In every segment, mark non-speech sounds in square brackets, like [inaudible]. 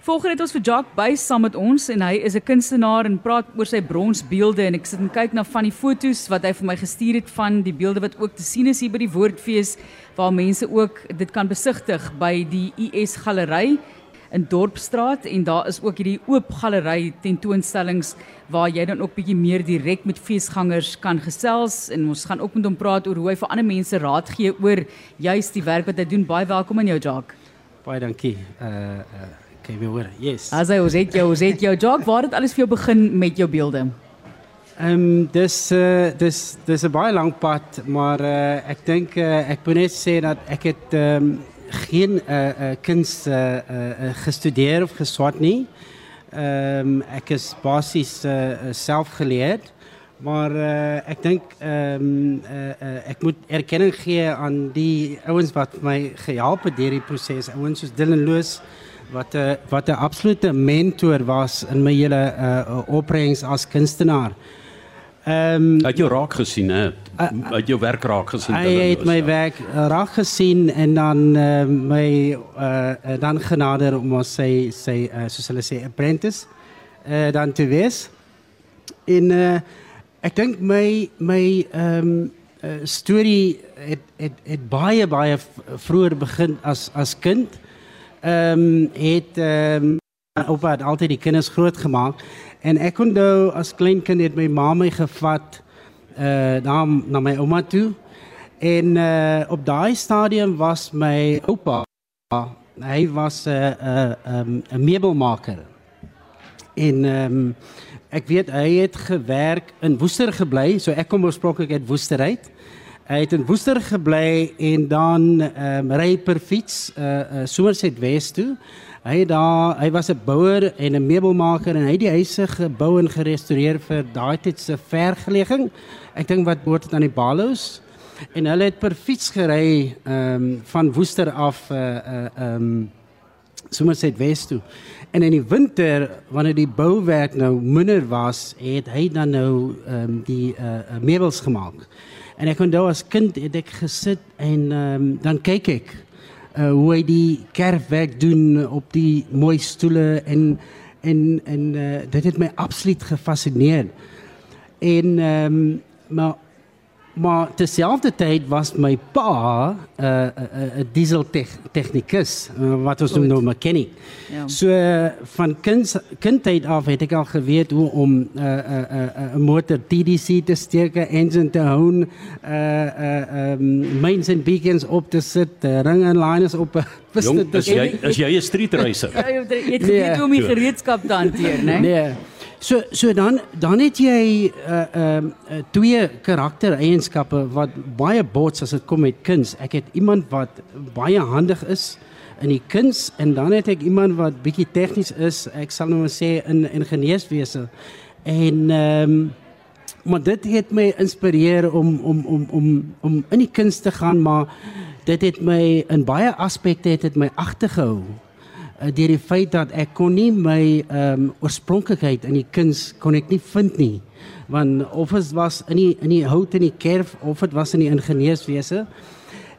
Volgende het ons vir Jacques by saam met ons en hy is 'n kunstenaar en praat oor sy bronsbeelde en ek sit en kyk na van die fotos wat hy vir my gestuur het van die beelde wat ook te sien is hier by die Woordfees waar mense ook dit kan besigtig by die US Galery in Dorpsstraat en daar is ook hierdie oop galery tentoonstellings waar jy dan ook bietjie meer direk met feesgangers kan gesels en ons gaan ook met hom praat oor hoe hy vir ander mense raad gee oor juist die werk wat hy doen. Baie welkom in jou Jock. Baie dankie. Uh uh kan jy hoor? Yes. As hy ons het jou, ons het jou Jock. Waar het alles vir jou begin met jou beelde? Ehm um, dis uh dis dis 'n baie lang pad, maar uh ek dink uh, ek moet net sê dat ek het ehm um, geen uh, uh, kunst uh, uh, gestudeerd of geswat nie. Um, ek is basies uh, self geleerd. Maar uh, ek dink ehm um, uh, uh, ek moet erkenning gee aan die ouens wat my gehelp het deur die proses. Ouens soos Dylan Loos wat 'n uh, wat 'n absolute mentor was in my hele uh, opbrengs as kunstenaar. Ehm um, het jy raak gesien hè? Uh, het jou werk raak gesien? Hy het my werk raak gesien en dan uh, my uh, dan genader om ons sê sê uh, soos hulle sê apprentice uh, dan te wees. En uh, ek dink my my ehm um, uh, storie het het het baie baie vroeër begin as as kind. Ehm um, het ehm um, oupa het altyd die kinders grootgemaak. En ek onthou as klein kind het my ma my gevat uh na na my ouma toe. En uh op daai stadium was my oupa hy was 'n uh, 'n uh, um, 'n meubelmaker. En um, ek weet hy het gewerk in Woester gebly so ek kom oorspronklik uit Woester uit hy het in Woester gebly en dan um, ry per fiets uh, uh Somerset West toe Hy daar, hy was 'n bouer en 'n meubelmaker en hy het die huise gebou en gerestoreer vir daai tyd se vergeleging. Ek dink wat behoort dit aan die Balos. En hulle het per fiets gery ehm um, van Woester af uh uh ehm um, Somerset West toe. En in die winter wanneer die bouwerk nou minder was, het hy dan nou ehm um, die uh meubels gemaak. En ek onthou as kind het ek gesit en ehm um, dan kyk ek uh, hoe hy die kerfwerk doen op die mooi stoele en en en uh, dit het my absoluut gefascineer. En ehm um, maar maar terselfdertyd was my pa 'n uh, 'n uh, uh, diesel tegnikus uh, wat ons noem nou mechanic. Ja. So uh, van kind kindheid af het ek al geweet hoe om 'n uh, 'n uh, uh, uh, motor TDC te steek, engine te hou, uh uh um, mains and beacons op te sit, uh, ring en liners op [laughs] Jong, is jy is jy 'n street racer? [laughs] Ja, jy het geweet hoe om die gereedskap te hanteer, né? Nee. nee. So so dan dan het jy uh, ehm uh, twee karaktereienskappe wat baie bots as dit kom met kuns. Ek het iemand wat baie handig is in die kuns en dan het ek iemand wat bietjie tegnies is. Ek sal nou maar sê in ingenieurswese. En ehm um, maar dit het my inspireer om om om om om in die kuns te gaan, maar dit het my in baie aspekte het dit my agtergehou. Eh, deur die feit dat ek kon nie my ehm um, oorspronklikheid in die kuns kon ek nie vind nie. Want of dit was in die in die hout en die kerf of dit was in die ingenieurswese.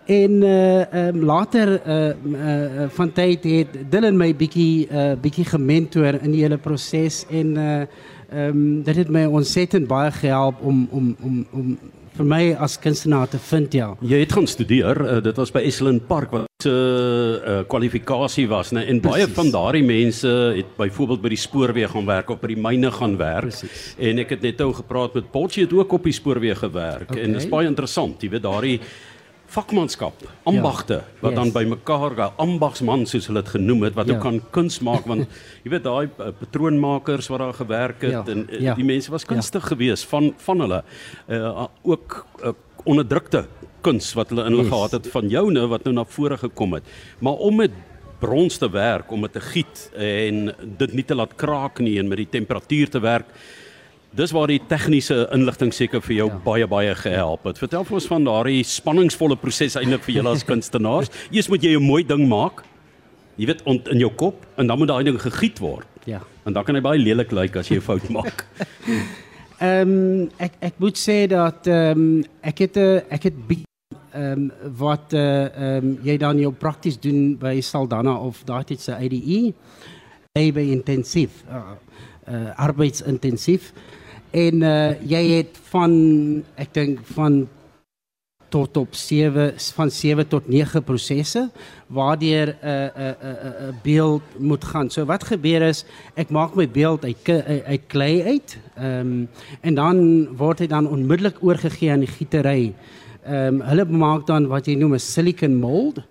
En uh um, later uh, uh van tyd het Dylan my bietjie uh bietjie gementor in die hele proses en uh um, dit het my ontsettend baie gehelp om om om om vir my as kunstenaar te vind ja. Jy het gaan studeer, uh, dit was by Esland Park wat 'n uh, kwalifikasie was, né? En Precies. baie van daardie mense het byvoorbeeld by die spoorweë gaan werk of by die myne gaan werk. Precies. En ek het net nou gepraat met Potjie het ook op die spoorweë gewerk okay. en dit is baie interessant, jy weet daardie vakmanskap, ambagte ja. wat yes. dan by mekaar gaan, ambagsman soos hulle dit genoem het wat ja. ook kan kuns maak want jy weet daai uh, patroonmakers wat daar gewerk het ja. en uh, ja. die mense was kunstig ja. geweest van van hulle uh, ook uh, onderdrukte kuns wat hulle in hulle yes. gehad het van joune wat nou na vore gekom het maar om met brons te werk om dit te giet en dit nie te laat kraak nie en met die temperatuur te werk Dis waar die tegniese inligting seker vir jou ja. baie baie gehelp het. Vertel vir ons van daardie spanningsvolle proses eintlik vir julle as kunstenaars. [laughs] Eers moet jy 'n mooi ding maak. Jy weet ont in jou kop en dan moet daai ding gegiet word. Ja. En dan kan hy baie lelik lyk as jy 'n fout maak. [laughs] Ehm um, ek ek moet sê dat ehm um, ek het 'n eh, ek het ehm um, wat eh uh, ehm um, jy dan jou prakties doen by Saldanha of daai tyd se IDE. labor intensief, uh, uh, arbeidsintensief. En uh, jy het van ek dink van tot op 7 van 7 tot 9 prosesse waardeur 'n uh, 'n uh, 'n uh, 'n uh, uh, beeld moet gaan. So wat gebeur is ek maak my beeld uit uit klei uit. Ehm um, en dan word hy dan onmiddellik oorgegee aan die gietery. Ehm um, hulle maak dan wat jy noem 'n silicon mold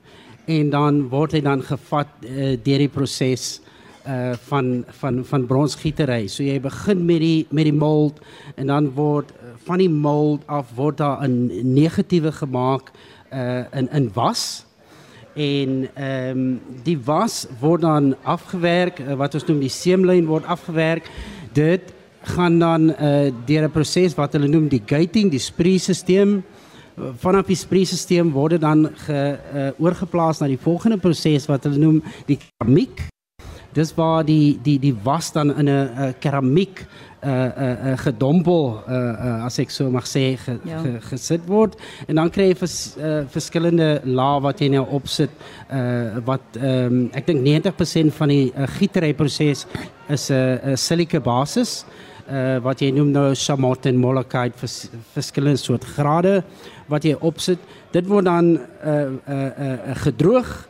en dan word hy dan gevat uh, deur die proses uh van van van bronsgietery. So jy begin met die met die mold en dan word van die mold af word daar 'n negatiewe gemaak uh in in was. En ehm um, die was word dan afgewerk, uh, wat ons noem die seemlyn word afgewerk. Dit gaan dan uh deur 'n proses wat hulle noem die gating, die spriesisteem. Vanaf die spriesisteem word dan ge uh, oorgeplaas na die volgende proses wat hulle noem die keramiek dis waar die die die was dan in 'n keramiek 'n uh, uh, uh, gedompel uh, uh, as ek so mag sê ge, ja. ge, gesit word en dan kry jy vers, uh, verskillende lae wat jy nou opsit uh, wat um, ek dink 90% van die uh, gietery proses is 'n uh, uh, silike basis uh, wat jy noem nou chamot en molekite vers, verskillende soort grade wat jy opsit dit word dan uh, uh, uh, gedroog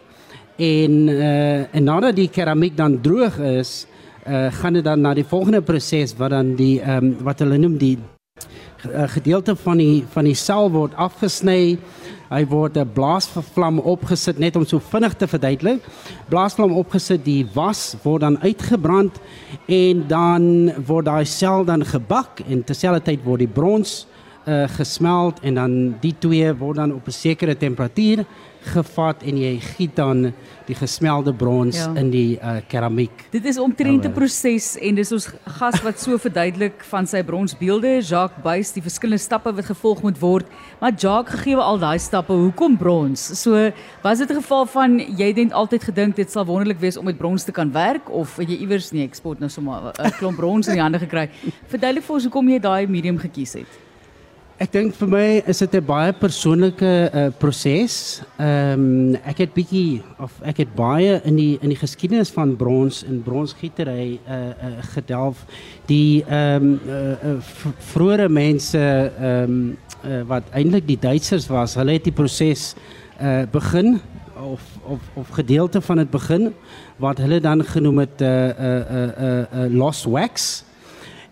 En uh, en nadat die keramiek dan droog is, uh, gaan dit dan na die volgende proses wat dan die um, wat hulle noem die uh, gedeelte van die van die sel word afgesny. Hy word 'n blaasvlam opgesit net om so vinnig te verduidelik. Blaasvlam opgesit, die was word dan uitgebrand en dan word daai sel dan gebak en terselfdertyd word die brons uh, gesmeld en dan die twee word dan op 'n sekere temperatuur gevat en jy giet dan die gesmelde brons ja. in die uh, keramiek. Dit is omtrent 'n proses en dis ons gas wat so verduidelik van sy bronsbeelde, Jacques Buys, die verskillende stappe wat gevolg moet word. Maar Jacques gegee al daai stappe, hoekom brons? So was dit 'n geval van jy het altyd gedink dit sal wonderlik wees om met brons te kan werk of het jy iewers nie eksport nou sommer 'n klomp brons in die hande gekry? Verduidelik vir ons hoekom jy daai medium gekies het. Ek dink vir my is dit 'n baie persoonlike uh, proses. Ehm um, ek het bietjie of ek het baie in die in die geskiedenis van brons en bronsgietery uh, uh, gedelf. Die ehm um, uh, uh, vroeëre mense ehm um, uh, wat eintlik die Duitsers was, hulle het die proses uh, begin of of of gedeelte van dit begin wat hulle dan genoem het uh, uh, uh, uh, uh, lost wax.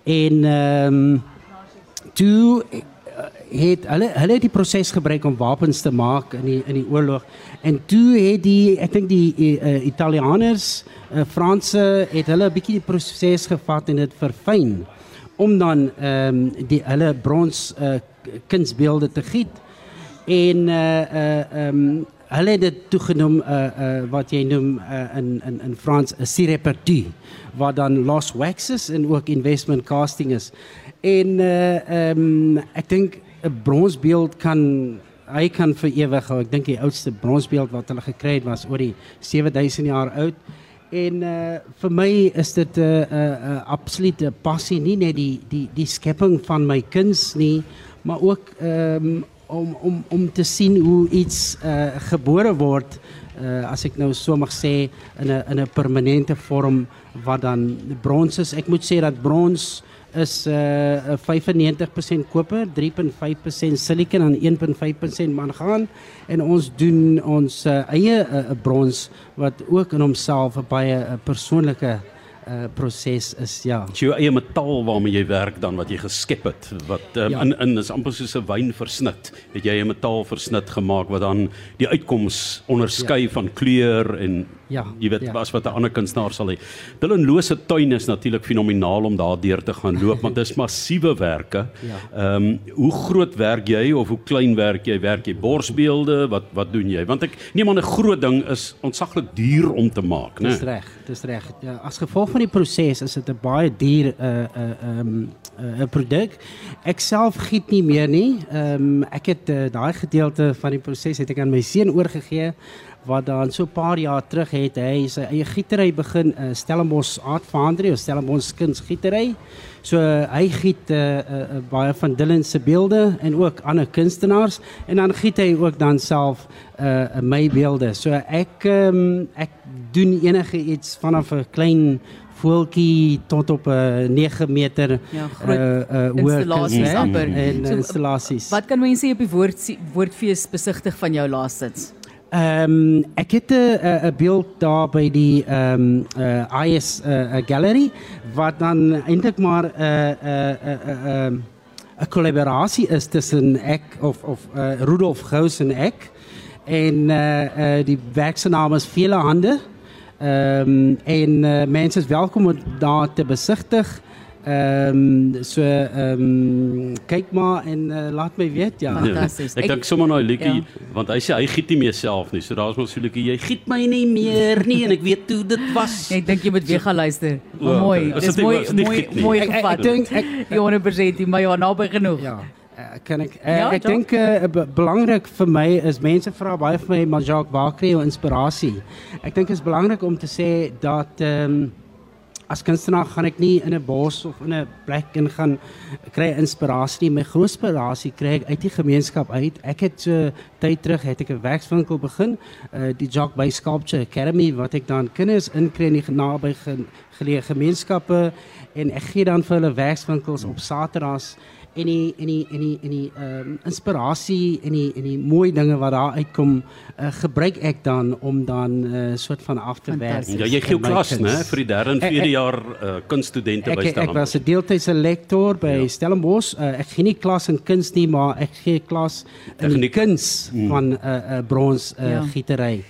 En ehm um, toe het hulle hulle het die proses gebruik om wapens te maak in die in die oorlog. En toe het die ek dink die uh, Italianers, uh, Franse het hulle 'n bietjie die proses gevat en dit verfyn om dan ehm um, die hulle brons uh, kunsbeelde te giet. En uh uh ehm um, hulle het dit toegenoem uh uh wat jy noem uh, in in in Frans 'n sirepertu wat dan lost waxes en ook investment casting is en uh ehm um, ek dink 'n bronsbeeld kan hy kan vir ewig hou. Ek dink die oudste bronsbeeld wat hulle gekry het was oor die 7000 jaar oud. En uh vir my is dit 'n uh, 'n uh, uh, absolute passie nie net die die die skepping van my kuns nie, maar ook um, om om om te sien hoe iets uh gebore word uh as ek nou so mag sê in 'n in 'n permanente vorm wat dan brons is. Ek moet sê dat brons is uh 95% koper, 3.5% silikon en 1.5% mangaan en ons doen ons uh, eie uh, brons wat ook in homself 'n baie uh, persoonlike uh, proses is ja. Jy eie metaal waarmee jy werk dan wat jy geskep het wat um, ja. in in is amper soos 'n wyn versnit. Het jy 'n metaal versnit gemaak wat dan die uitkoms onderskei ja. van kleur en Ja. Jy weet ja. was wat 'n ander kunstenaar sal hê. Dylan Lose tuin is natuurlik fenomenaal om daar deur te gaan loop want dit is massiewe werke. Ja. Ehm ja. um, hoe groot werk jy of hoe klein werk jy? Werk jy borsbeelde? Wat wat doen jy? Want ek neem aan 'n groot ding is ontsaglik duur om te maak, né? Dis reg, dis reg. Ja, as gevolg van die proses is dit 'n baie duur 'n uh, 'n uh, um, 'n uh, produk. Ek self giet nie meer nie. Ehm um, ek het uh, daai gedeelte van die proses het ek aan my seun oorgegee wat dan so 'n paar jaar terug het hy sy eie gietery begin uh, Stellenbosch Art Foundry of Stellenbosch Kunsgietery. So uh, hy giet uh, uh, uh, baie van Dylan se beelde en ook ander kunstenaars en dan giet hy ook dan self uh, my beelde. So ek um, ek doen enige iets vanaf 'n klein voeltjie tot op 'n 9 meter Ja, groot uh, uh, installasies amper. en So, uh, installasies. Wat kan mense op die woord woordfees besigtig van jou laastens? Ehm um, ek het 'n beeld daar by die ehm um, uh, IS uh, uh, gallery wat dan eintlik maar 'n 'n 'n 'n 'n kollaborasie is tussen ek of of uh, Rudolf Gous en ek en uh, uh, die werk se naam is Vele Hande. Ehm um, en uh, mense is welkom om daar te besigtig. Ehm um, so ehm um, kyk maar en uh, laat my weet ja. Fantasties. Ek Ek- dink sommer daai liedjie Ja. want hy sê hy giet nie meer self nie. So daar's mos so liedjie jy giet my nie meer nie en ek weet hoe dit was. [laughs] Ek dink jy moet weer gaan luister. O, okay. mooi. Is Dis mooi mooi nie? mooi Ek- ek- ek gevat. dink- ek- Die 100% maar ja, naby genoeg. Ja. Uh, kan ek uh, Ja, ek dink uh, be belangrik vir my is mense vra baie vir my maar Jacques waar kry jy inspirasie? Ek dink is belangrik om te sê dat ehm um, as kunstenaar gaan ek nie in 'n bos of in 'n plek in gaan kry inspirasie nie. My grootste inspirasie kry ek uit die gemeenskap uit. Ek het so tyd terug het ek 'n werkswinkel begin, uh, die Jacques by Sculpture Academy wat ek dan kinders inkry in die naby ge, geleë gemeenskappe en ek gee dan vir hulle werkswinkels op Saterdags en die en die en die en die ehm um, inspirasie en die en die mooi dinge wat daar uitkom uh, gebruik ek dan om dan 'n uh, soort van af te werk. Ja, jy gee klas, né, vir die derde en Ek- vierde ek- jaar uh, kunststudente by Ek ek Stellenbosch. was 'n deeltydse lektor by Ja. Stellenbosch. Uh, ek gee nie klas in kuns nie, maar ek gee klas in die Tegniek. kuns van 'n uh, uh, brons uh, ja. gietery.